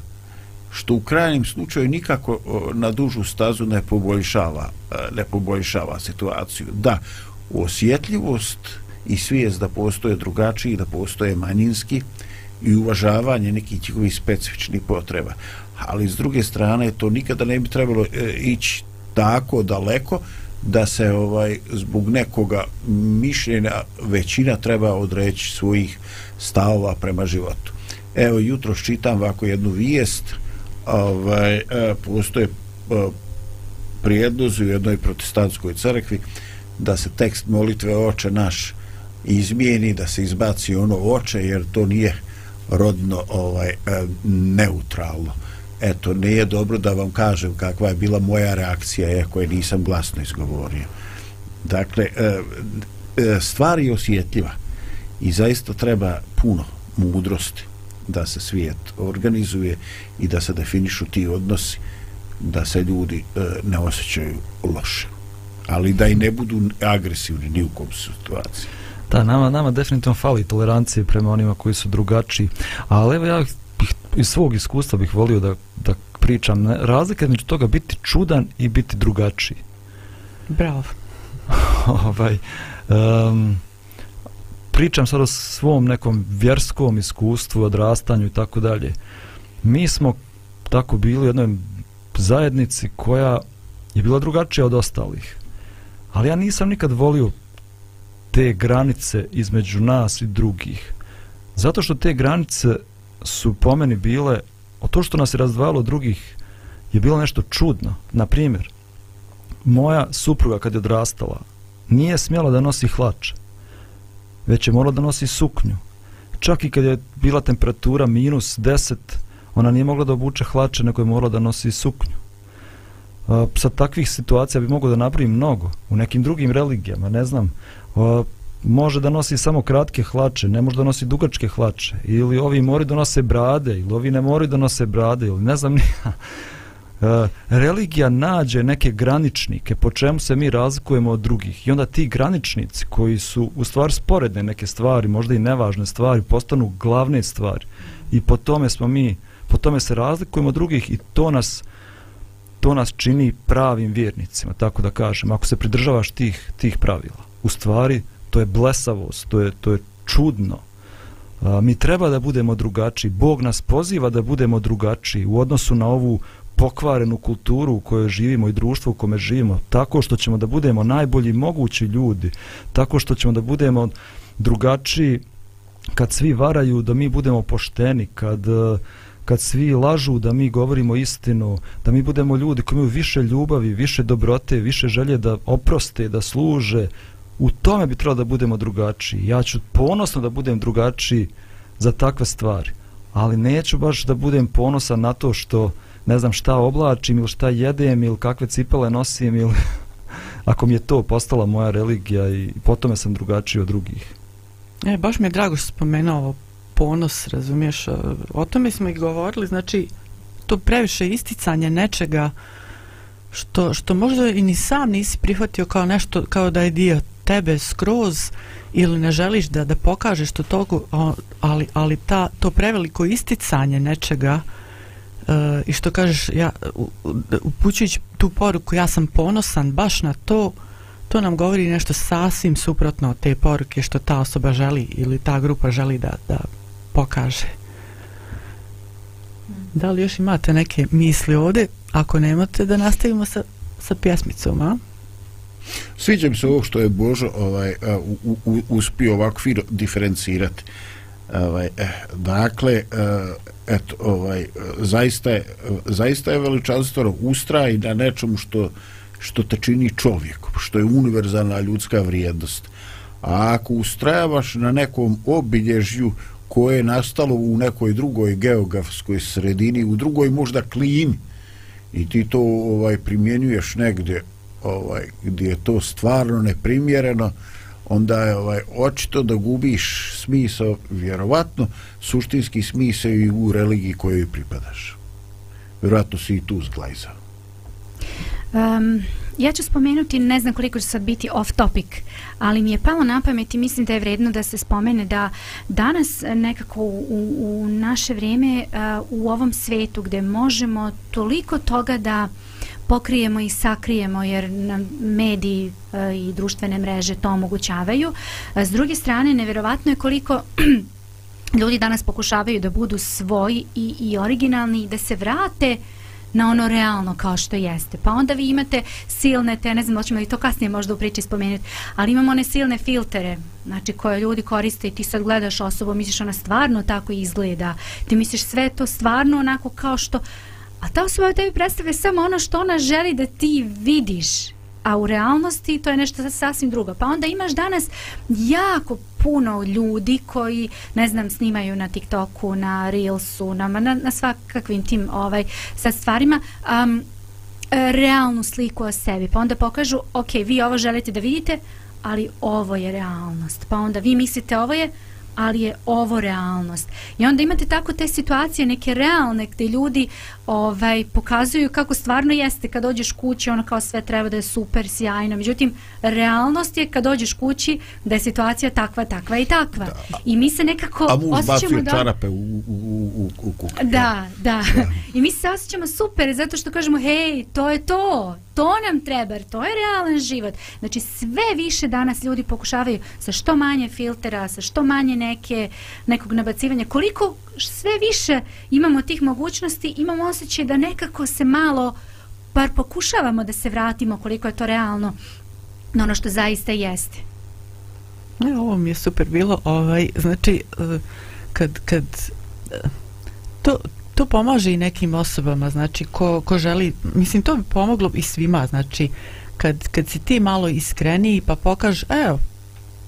što u krajnjem slučaju nikako na dužu stazu ne poboljšava, e, ne poboljšava situaciju. Da, osjetljivost i svijest da postoje drugačiji, da postoje manjinski i uvažavanje nekih njihovih specifičnih potreba. Ali s druge strane to nikada ne bi trebalo e, ići tako daleko da se ovaj zbog nekoga mišljenja većina treba odreći svojih stavova prema životu. Evo jutro čitam ovako jednu vijest ovaj, e, postoje e, prijedlozi u jednoj protestantskoj crkvi da se tekst molitve oče naš izmijeni, da se izbaci ono oče, jer to nije rodno ovaj e, neutralno. Eto, nije dobro da vam kažem kakva je bila moja reakcija, e, iako je nisam glasno izgovorio. Dakle, e, e, stvar je osjetljiva i zaista treba puno mudrosti da se svijet organizuje i da se definišu ti odnosi da se ljudi ne osjećaju loše ali da i ne budu agresivni ni u kom situaciji. Da, nama, nama definitivno fali tolerancije prema onima koji su drugačiji, ali evo ja iz svog iskustva bih volio da, da pričam, razlika među toga biti čudan i biti drugačiji. Bravo. *laughs* ovaj, um, pričam sad o svom nekom vjerskom iskustvu, odrastanju i tako dalje. Mi smo tako bili u jednoj zajednici koja je bila drugačija od ostalih Ali ja nisam nikad volio te granice između nas i drugih. Zato što te granice su po meni bile, o to što nas je razdvajalo od drugih, je bilo nešto čudno. Na primjer, moja supruga kad je odrastala, nije smjela da nosi hlače, već je morala da nosi suknju. Čak i kad je bila temperatura minus 10, ona nije mogla da obuče hlače, nego je morala da nosi suknju. Sa takvih situacija bi mogo da napravim mnogo. U nekim drugim religijama, ne znam, može da nosi samo kratke hlače, ne može da nosi dugačke hlače, ili ovi mori da nose brade, ili ovi ne mori da nose brade, ili ne znam *laughs* nija. E, religija nađe neke graničnike po čemu se mi razlikujemo od drugih i onda ti graničnici koji su u stvari sporedne neke stvari, možda i nevažne stvari, postanu glavne stvari i po tome smo mi, po tome se razlikujemo od drugih i to nas to nas čini pravim vjernicima, tako da kažem, ako se pridržavaš tih, tih pravila. U stvari, to je blesavost, to je, to je čudno. A, mi treba da budemo drugačiji. Bog nas poziva da budemo drugačiji u odnosu na ovu pokvarenu kulturu u kojoj živimo i društvo u kome živimo, tako što ćemo da budemo najbolji mogući ljudi, tako što ćemo da budemo drugačiji kad svi varaju da mi budemo pošteni, kad, e, kad svi lažu da mi govorimo istinu, da mi budemo ljudi koji imaju više ljubavi, više dobrote, više želje da oproste, da služe, u tome bi trebalo da budemo drugačiji. Ja ću ponosno da budem drugačiji za takve stvari, ali neću baš da budem ponosan na to što ne znam šta oblačim ili šta jedem ili kakve cipele nosim ili *laughs* ako mi je to postala moja religija i potom sam drugačiji od drugih. E, baš mi je drago što spomenuo ovo ponos, razumiješ, e, o tome smo i govorili, znači to previše isticanje nečega što, što možda i ni sam nisi prihvatio kao nešto, kao da je dio tebe skroz ili ne želiš da da pokažeš to togu, ali, ali ta, to preveliko isticanje nečega uh, i što kažeš, ja, upućujući tu poruku, ja sam ponosan baš na to, to nam govori nešto sasvim suprotno od te poruke što ta osoba želi ili ta grupa želi da, da pokaže. Da li još imate neke misli ovdje? Ako nemate, da nastavimo sa, sa pjesmicom, a? Sviđa mi se ovo što je Božo ovaj, u, u, uspio ovako fino diferencirati. Ovaj, eh, dakle, eh, eto, ovaj, zaista, je, zaista je veličanstveno ustraj na nečemu što, što te čini čovjek, što je univerzalna ljudska vrijednost. A ako ustrajavaš na nekom obilježju koje je nastalo u nekoj drugoj geografskoj sredini, u drugoj možda klimi, i ti to ovaj primjenjuješ negdje ovaj gdje je to stvarno neprimjereno onda je ovaj očito da gubiš smisao vjerovatno suštinski smisao i u religiji kojoj pripadaš. Vjerovatno si i tu zglajzao. Um, ja ću spomenuti ne znam koliko će sad biti off topic ali mi je palo na pamet i mislim da je vredno da se spomene da danas nekako u, u naše vrijeme uh, u ovom svetu gdje možemo toliko toga da pokrijemo i sakrijemo jer nam mediji e, i društvene mreže to omogućavaju. E, s druge strane, nevjerovatno je koliko *clears throat* ljudi danas pokušavaju da budu svoji i, i originalni i da se vrate na ono realno kao što jeste. Pa onda vi imate silne te, ne znam, hoćemo i to kasnije možda u priči spomenuti, ali imamo one silne filtere, znači koje ljudi koriste i ti sad gledaš osobu, misliš ona stvarno tako izgleda, ti misliš sve to stvarno onako kao što, A ta osoba u tebi predstavlja samo ono što ona želi da ti vidiš. A u realnosti to je nešto sasvim drugo. Pa onda imaš danas jako puno ljudi koji, ne znam, snimaju na TikToku, na Reelsu, na, na, na svakakvim tim ovaj, sa stvarima, um, realnu sliku o sebi. Pa onda pokažu, ok, vi ovo želite da vidite, ali ovo je realnost. Pa onda vi mislite ovo je, ali je ovo realnost. I onda imate tako te situacije, neke realne, gdje ljudi ovaj, pokazuju kako stvarno jeste kad dođeš kući, ono kao sve treba da je super, sjajno. Međutim, realnost je kad dođeš kući da je situacija takva, takva i takva. Da. I mi se nekako A muž bacio da... čarape u, u, u, u kući. Da, da. I mi se osjećamo super zato što kažemo, hej, to je to, to nam treba, to je realan život. Znači, sve više danas ljudi pokušavaju sa što manje filtera, sa što manje neke, nekog nabacivanja. Koliko sve više imamo tih mogućnosti, imamo osjećaj da nekako se malo par pokušavamo da se vratimo koliko je to realno na ono što zaista jeste. Ne, ovo mi je super bilo, ovaj, znači, eh, kad, kad, eh, to, to pomaže i nekim osobama, znači, ko, ko želi, mislim, to bi pomoglo i svima, znači, kad, kad si ti malo iskreniji pa pokaž, evo,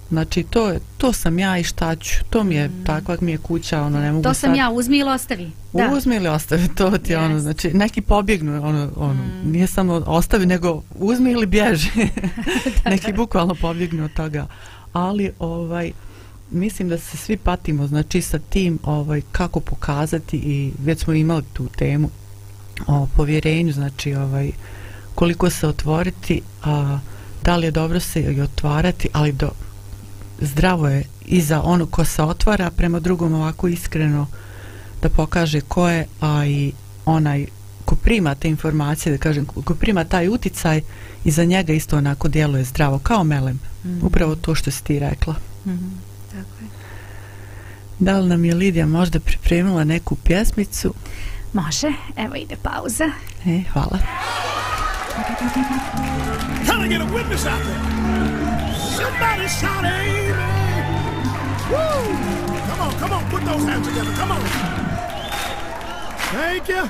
znači, to, je, to sam ja i šta ću, to mi je, mm. takva mi je kuća, ono, ne mogu To sam sad... ja, uzmi ili ostavi. Da. Uzmi ili ostavi, to ti je yes. ono, znači, neki pobjegnu, ono, ono mm. nije samo ostavi, nego uzmi ili bježi. *laughs* *laughs* neki bukvalno pobjegnu od toga. Ali, ovaj, mislim da se svi patimo, znači, sa tim, ovaj, kako pokazati i već smo imali tu temu o povjerenju, znači, ovaj, koliko se otvoriti, a da li je dobro se i otvarati, ali do, zdravo je i za ono ko se otvara prema drugom ovako iskreno, da pokaže ko je, a i onaj ko prima te informacije, da kažem, ko prima taj uticaj i za njega isto onako djeluje zdravo, kao melem. Mm -hmm. Upravo to što si ti rekla. Mm -hmm. Da li nam je Lidija možda pripremila neku pjesmicu? Može, evo ide pauza. E, hvala. Trying to get a witness out there. Somebody shout amen. Woo! Come on, come on, put those hands together. Come on. Thank you.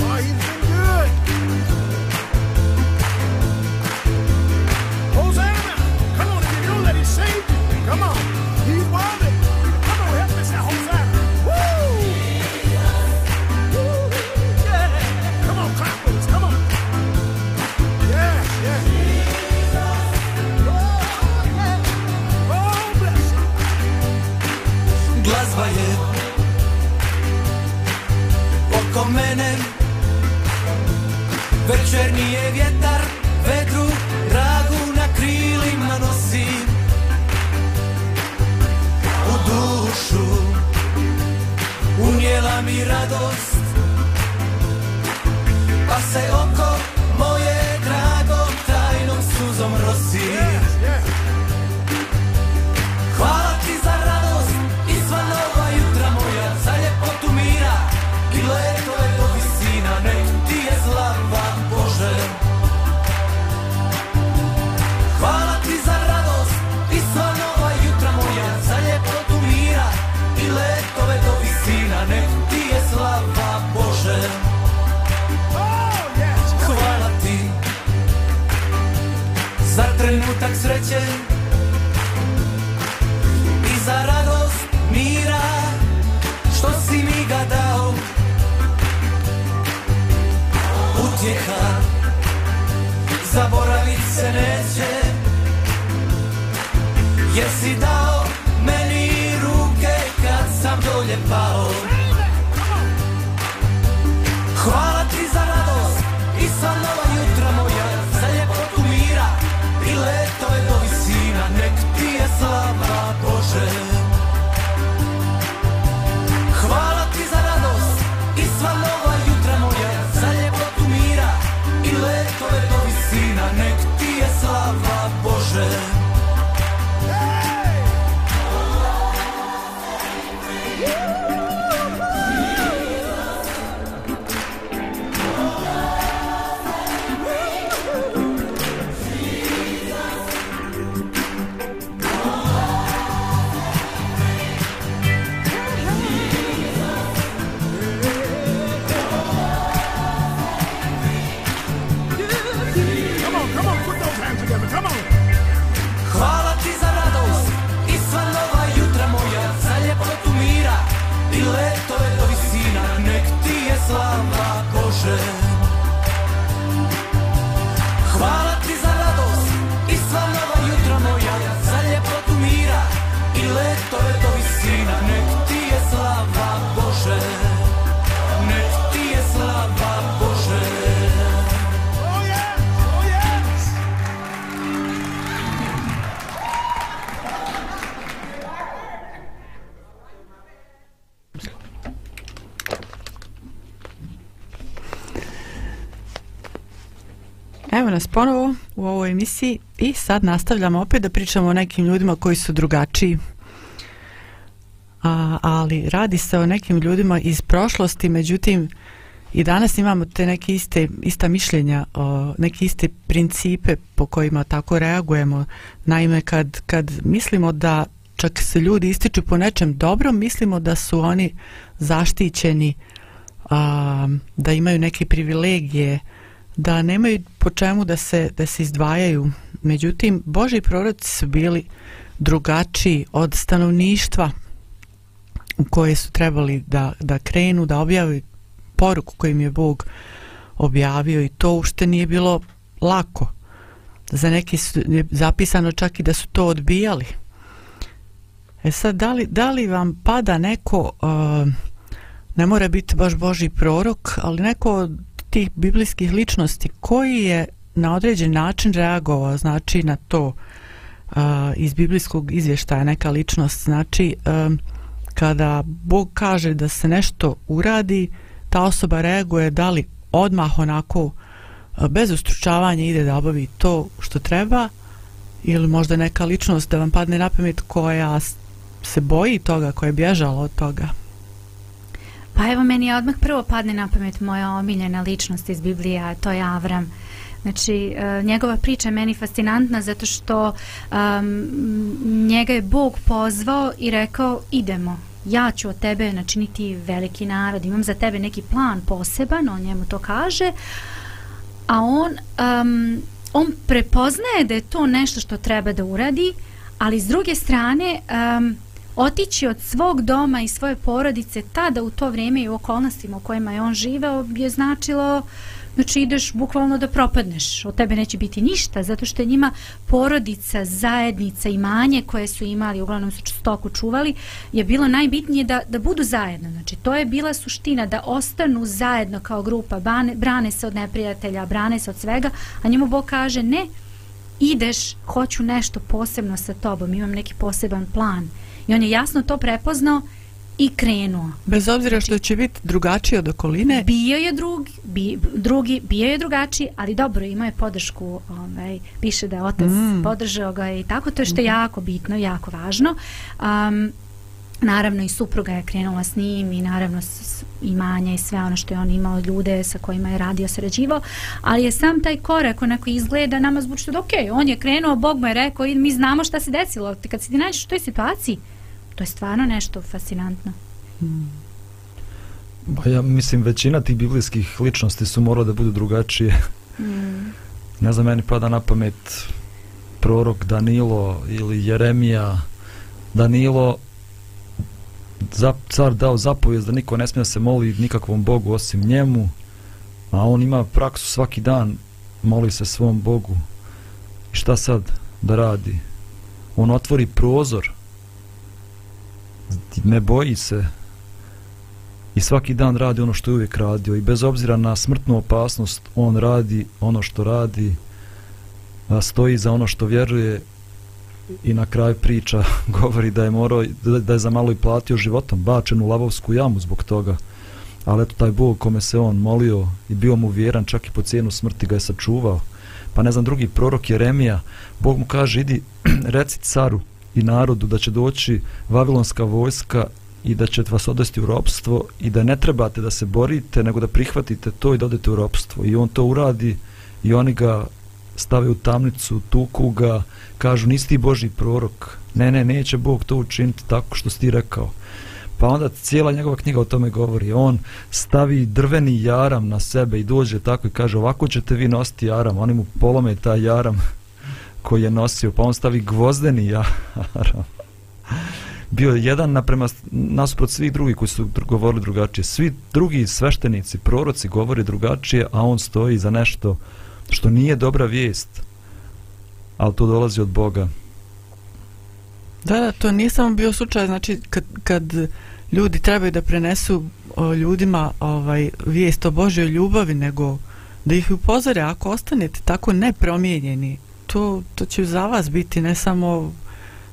Oh, he's been good. Hosanna. Come on, if you know that he's saved you, come on. Glazba je oko mene Večernji je vjetar, vedru, dragu na krilima nosi U dušu unijela mi radost Pa se oko moje drago tajnom suzom rosi said nas ponovo u ovoj emisiji i sad nastavljamo opet da pričamo o nekim ljudima koji su drugačiji. A, ali radi se o nekim ljudima iz prošlosti, međutim i danas imamo te neke iste, ista mišljenja, o, neke iste principe po kojima tako reagujemo. Naime, kad, kad mislimo da čak se ljudi ističu po nečem dobrom, mislimo da su oni zaštićeni, a, da imaju neke privilegije, da nemaju po čemu da se, da se izdvajaju. Međutim, Boži proroci su bili drugačiji od stanovništva u koje su trebali da, da krenu, da objavi poruku koju im je Bog objavio i to ušte nije bilo lako. Za neki su, je zapisano čak i da su to odbijali. E sad, da li, da li vam pada neko, uh, ne mora biti baš Boži prorok, ali neko od tih biblijskih ličnosti koji je na određen način reagovao, znači na to uh, iz biblijskog izvještaja neka ličnost, znači um, kada Bog kaže da se nešto uradi, ta osoba reaguje da li odmah onako uh, bez ustručavanja ide da obavi to što treba ili možda neka ličnost da vam padne na pamet koja se boji toga, koja je bježala od toga. Pa evo meni je odmah prvo padne na pamet moja omiljena ličnost iz Biblije, a to je Avram. Znači, e, njegova priča je meni fascinantna zato što um, njega je Bog pozvao i rekao idemo, ja ću od tebe načiniti veliki narod, imam za tebe neki plan poseban, on njemu to kaže, a on, um, on prepoznaje da je to nešto što treba da uradi, ali s druge strane, um, otići od svog doma i svoje porodice tada u to vrijeme i u okolnostima u kojima je on živeo je značilo znači ideš bukvalno da propadneš. Od tebe neće biti ništa zato što je njima porodica, zajednica imanje koje su imali, uglavnom su stoku čuvali je bilo najbitnije da, da budu zajedno, znači to je bila suština da ostanu zajedno kao grupa brane, brane se od neprijatelja, brane se od svega, a njemu Bog kaže ne ideš, hoću nešto posebno sa tobom, imam neki poseban plan. I on je jasno to prepoznao i krenuo. Bez obzira što će biti drugačiji od okoline? Bio je drugi, bi, drugi, bio je drugačiji, ali dobro, imao je podršku, ovaj, piše da je otac mm. podržao ga i tako, to je što je mhm. jako bitno, jako važno. Um, naravno i supruga je krenula s njim i naravno imanja i sve ono što je on imao ljude sa kojima je radio sređivo, ali je sam taj korak onako izgleda nama zvuči da ok, on je krenuo, Bog mu je rekao i mi znamo šta se desilo, kad se ti nađeš u toj situaciji, to je stvarno nešto fascinantno. Hmm. Ba ja mislim većina tih biblijskih ličnosti su morale da budu drugačije. Hmm. Ne znam, meni pada na pamet prorok Danilo ili Jeremija. Danilo za, car dao zapovijest da niko ne smije se moli nikakvom Bogu osim njemu, a on ima praksu svaki dan moli se svom Bogu. I šta sad da radi? On otvori prozor ne boji se i svaki dan radi ono što je uvijek radio i bez obzira na smrtnu opasnost on radi ono što radi a stoji za ono što vjeruje i na kraju priča *laughs* govori da je morao da je za malo i platio životom bačen u lavovsku jamu zbog toga. Ali eto taj Bog kome se on molio i bio mu vjeran čak i po cijenu smrti ga je sačuvao. Pa ne znam drugi prorok Jeremija Bog mu kaže idi *clears throat* reci caru i narodu da će doći vavilonska vojska i da će vas odvesti u ropstvo i da ne trebate da se borite nego da prihvatite to i da odete u ropstvo. I on to uradi i oni ga stave u tamnicu, tuku ga kažu nisi ti Boži prorok. Ne ne neće Bog to učiniti tako što si ti rekao. Pa onda cijela njegova knjiga o tome govori. On stavi drveni jaram na sebe i dođe tako i kaže ovako ćete vi nositi jaram. Oni mu polome taj jaram koji je nosio, pa on stavi gvozdeni jaram. Bio je jedan naprema nasuprot svih drugih koji su govorili drugačije. Svi drugi sveštenici, proroci govore drugačije, a on stoji za nešto što nije dobra vijest. Ali to dolazi od Boga. Da, da, to nije samo bio slučaj, znači kad, kad ljudi trebaju da prenesu o, ljudima ovaj vijest o Božoj ljubavi, nego da ih upozore ako ostanete tako nepromijenjeni to, to će za vas biti ne samo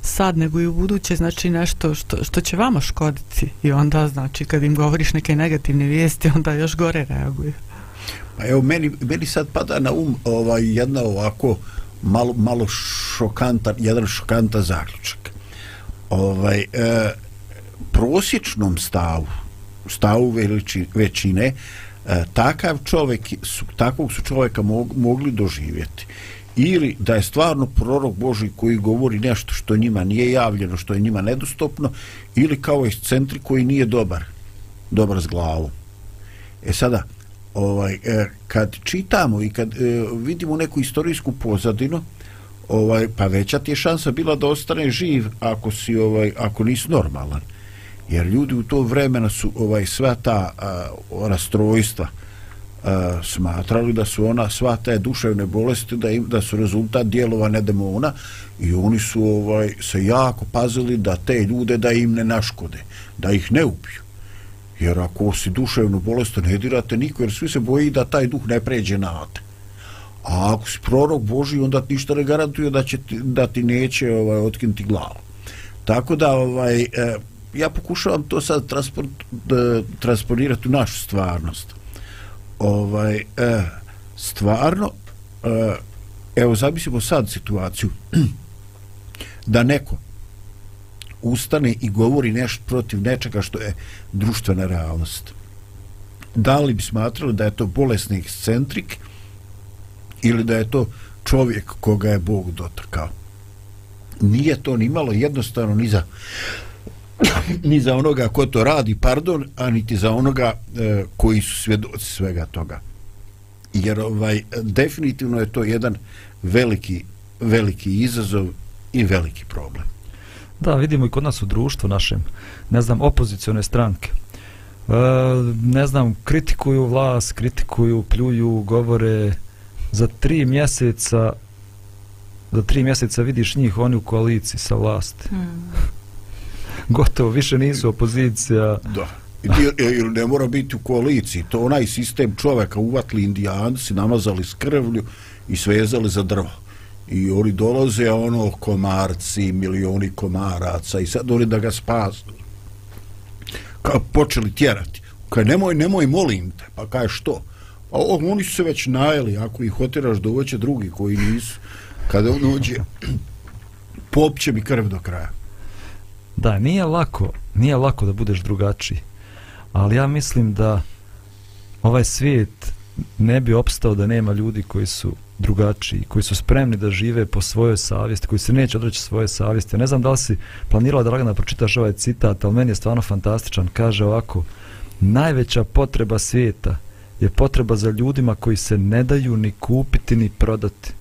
sad nego i u buduće znači nešto što, što će vama škoditi. I onda znači kad im govoriš neke negativne vijesti onda još gore reaguju pa evo meni, meni sad pada na um ovaj, jedna ovako malo, malo šokantan jedan šokantan zaključak. Ovaj e, prosječnom stavu stavu veliči, većine e, takav čovjek su, takvog su čovjeka mog, mogli doživjeti ili da je stvarno prorok Boži koji govori nešto što njima nije javljeno, što je njima nedostupno, ili kao ekscentri koji nije dobar, dobar s glavom. E sada, ovaj, e, kad čitamo i kad e, vidimo neku istorijsku pozadinu, ovaj, pa veća ti je šansa bila da ostane živ ako si ovaj ako nisi normalan. Jer ljudi u to vremena su ovaj sva ta a, rastrojstva a, smatrali da su ona sva te duševne bolesti da im, da su rezultat djelovanja demona i oni su ovaj se jako pazili da te ljude da im ne naškode, da ih ne ubiju. Jer ako si duševnu bolest, ne dirate niko, jer svi se boji da taj duh ne pređe na te. A ako si prorok Boži, onda ti ništa ne garantuje da, će da ti neće ovaj, otkinuti glavu. Tako da, ovaj, e, ja pokušavam to sad transport, da, transponirati u našu stvarnost. Ovaj, e, stvarno, e, evo, zamislimo sad situaciju *clears throat* da neko ustane i govori nešto protiv nečega što je društvena realnost. Da li bi smatrali da je to bolesni ekscentrik ili da je to čovjek koga je Bog dotakao? Nije to ni malo jednostavno ni za *coughs* ni za onoga ko to radi, pardon, a niti za onoga e, koji su svjedoci svega toga. Jer ovaj definitivno je to jedan veliki veliki izazov i veliki problem. Da, vidimo i kod nas u društvu našem, ne znam, opozicione stranke. E, ne znam, kritikuju vlast, kritikuju, pljuju, govore za tri mjeseca za tri mjeseca vidiš njih oni u koaliciji sa vlasti. Hmm. Gotovo, više nisu opozicija. Da. Ili e, ne mora biti u koaliciji. To onaj sistem čoveka uvatli indijanci, namazali s krvlju i svezali za drvo i oni dolaze ono komarci, milioni komaraca i sad oni da ga spasu kao počeli tjerati kaj nemoj, nemoj molim te pa kaj što pa oni su se već najeli ako ih otiraš dovoće drugi koji nisu kada on uđe *clears throat* popće mi krv do kraja da nije lako nije lako da budeš drugačiji ali ja mislim da ovaj svijet ne bi opstao da nema ljudi koji su drugačiji, koji su spremni da žive po svojoj savjesti, koji se neće odreći svoje savjesti. Ne znam da li si planirala, Dragana, da pročitaš ovaj citat, ali meni je stvarno fantastičan. Kaže ovako, najveća potreba svijeta je potreba za ljudima koji se ne daju ni kupiti ni prodati,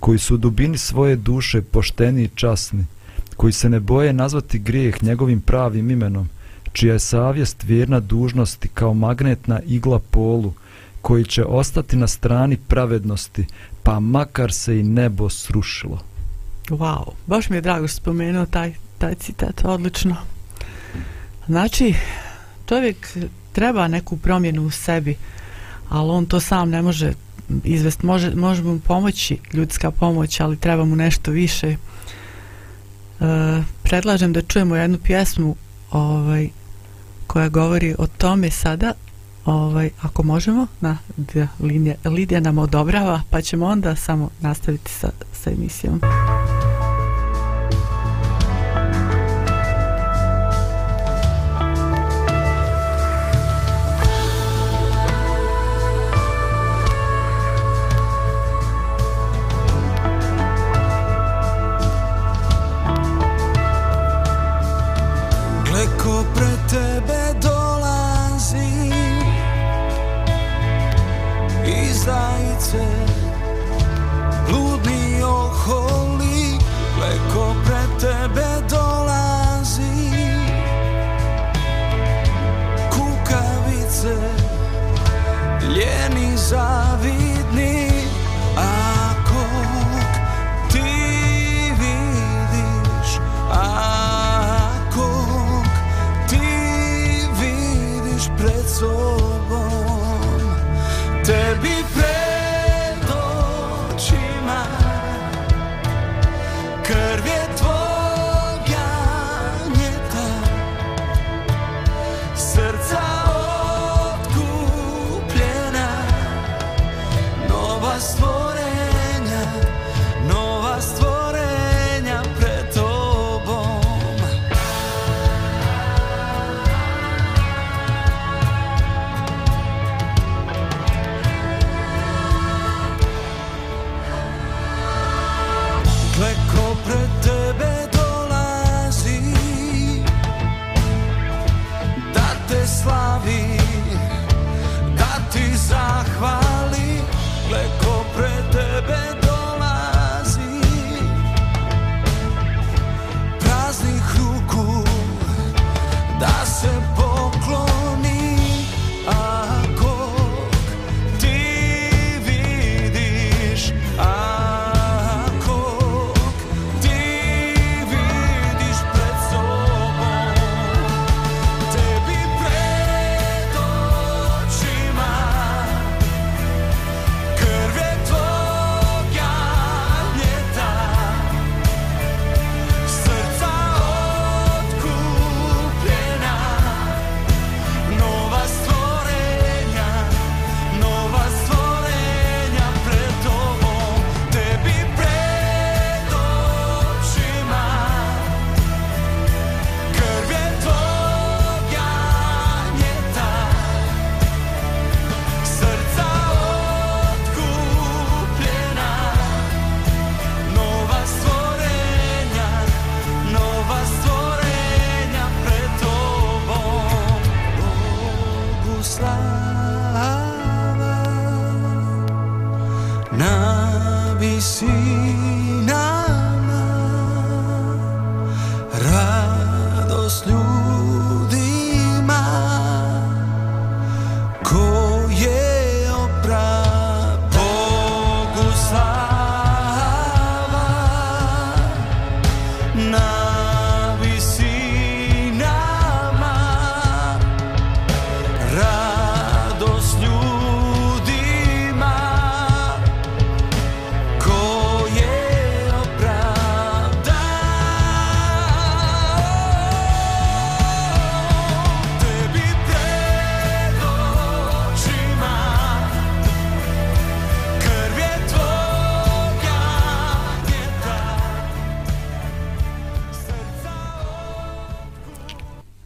koji su u dubini svoje duše pošteni i časni, koji se ne boje nazvati grijeh njegovim pravim imenom, čija je savjest vjerna dužnosti kao magnetna igla polu, koji će ostati na strani pravednosti, pa makar se i nebo srušilo. Wow, baš mi je drago što spomenuo taj, taj citat, odlično. Znači, čovjek treba neku promjenu u sebi, ali on to sam ne može izvest, može, može mu pomoći ljudska pomoć, ali treba mu nešto više. E, predlažem da čujemo jednu pjesmu ovaj, koja govori o tome sada, ovaj, ako možemo, na, da linija, Lidija nam odobrava, pa ćemo onda samo nastaviti sa, sa emisijom.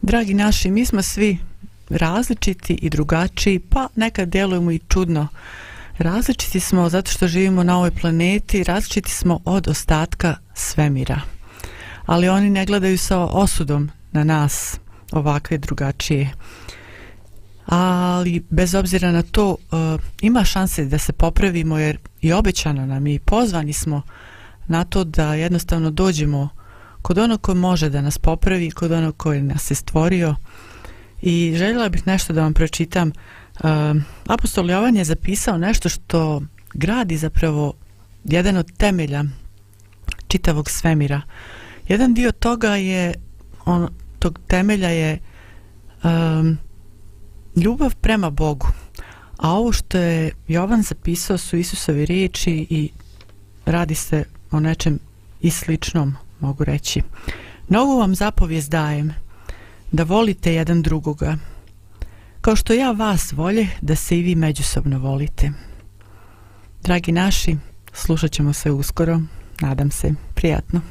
Dragi naši, mi smo svi različiti i drugačiji, pa nekad djelujemo i čudno. Različiti smo zato što živimo na ovoj planeti, različiti smo od ostatka svemira. Ali oni ne gledaju sa osudom na nas ovakve drugačije. Ali bez obzira na to uh, ima šanse da se popravimo jer i obećano nam i pozvani smo na to da jednostavno dođemo kod onog ko može da nas popravi, kod onog koji nas je stvorio. I željela bih nešto da vam pročitam. Uh, Apostol Jovan je zapisao nešto što gradi zapravo jedan od temelja čitavog svemira. Jedan dio toga je, on, tog temelja je um, ljubav prema Bogu. A ovo što je Jovan zapisao su Isusovi riječi i radi se o nečem i sličnom mogu reći. Novu vam zapovijest dajem, da volite jedan drugoga, kao što ja vas volje, da se i vi međusobno volite. Dragi naši, slušat ćemo se uskoro, nadam se, prijatno.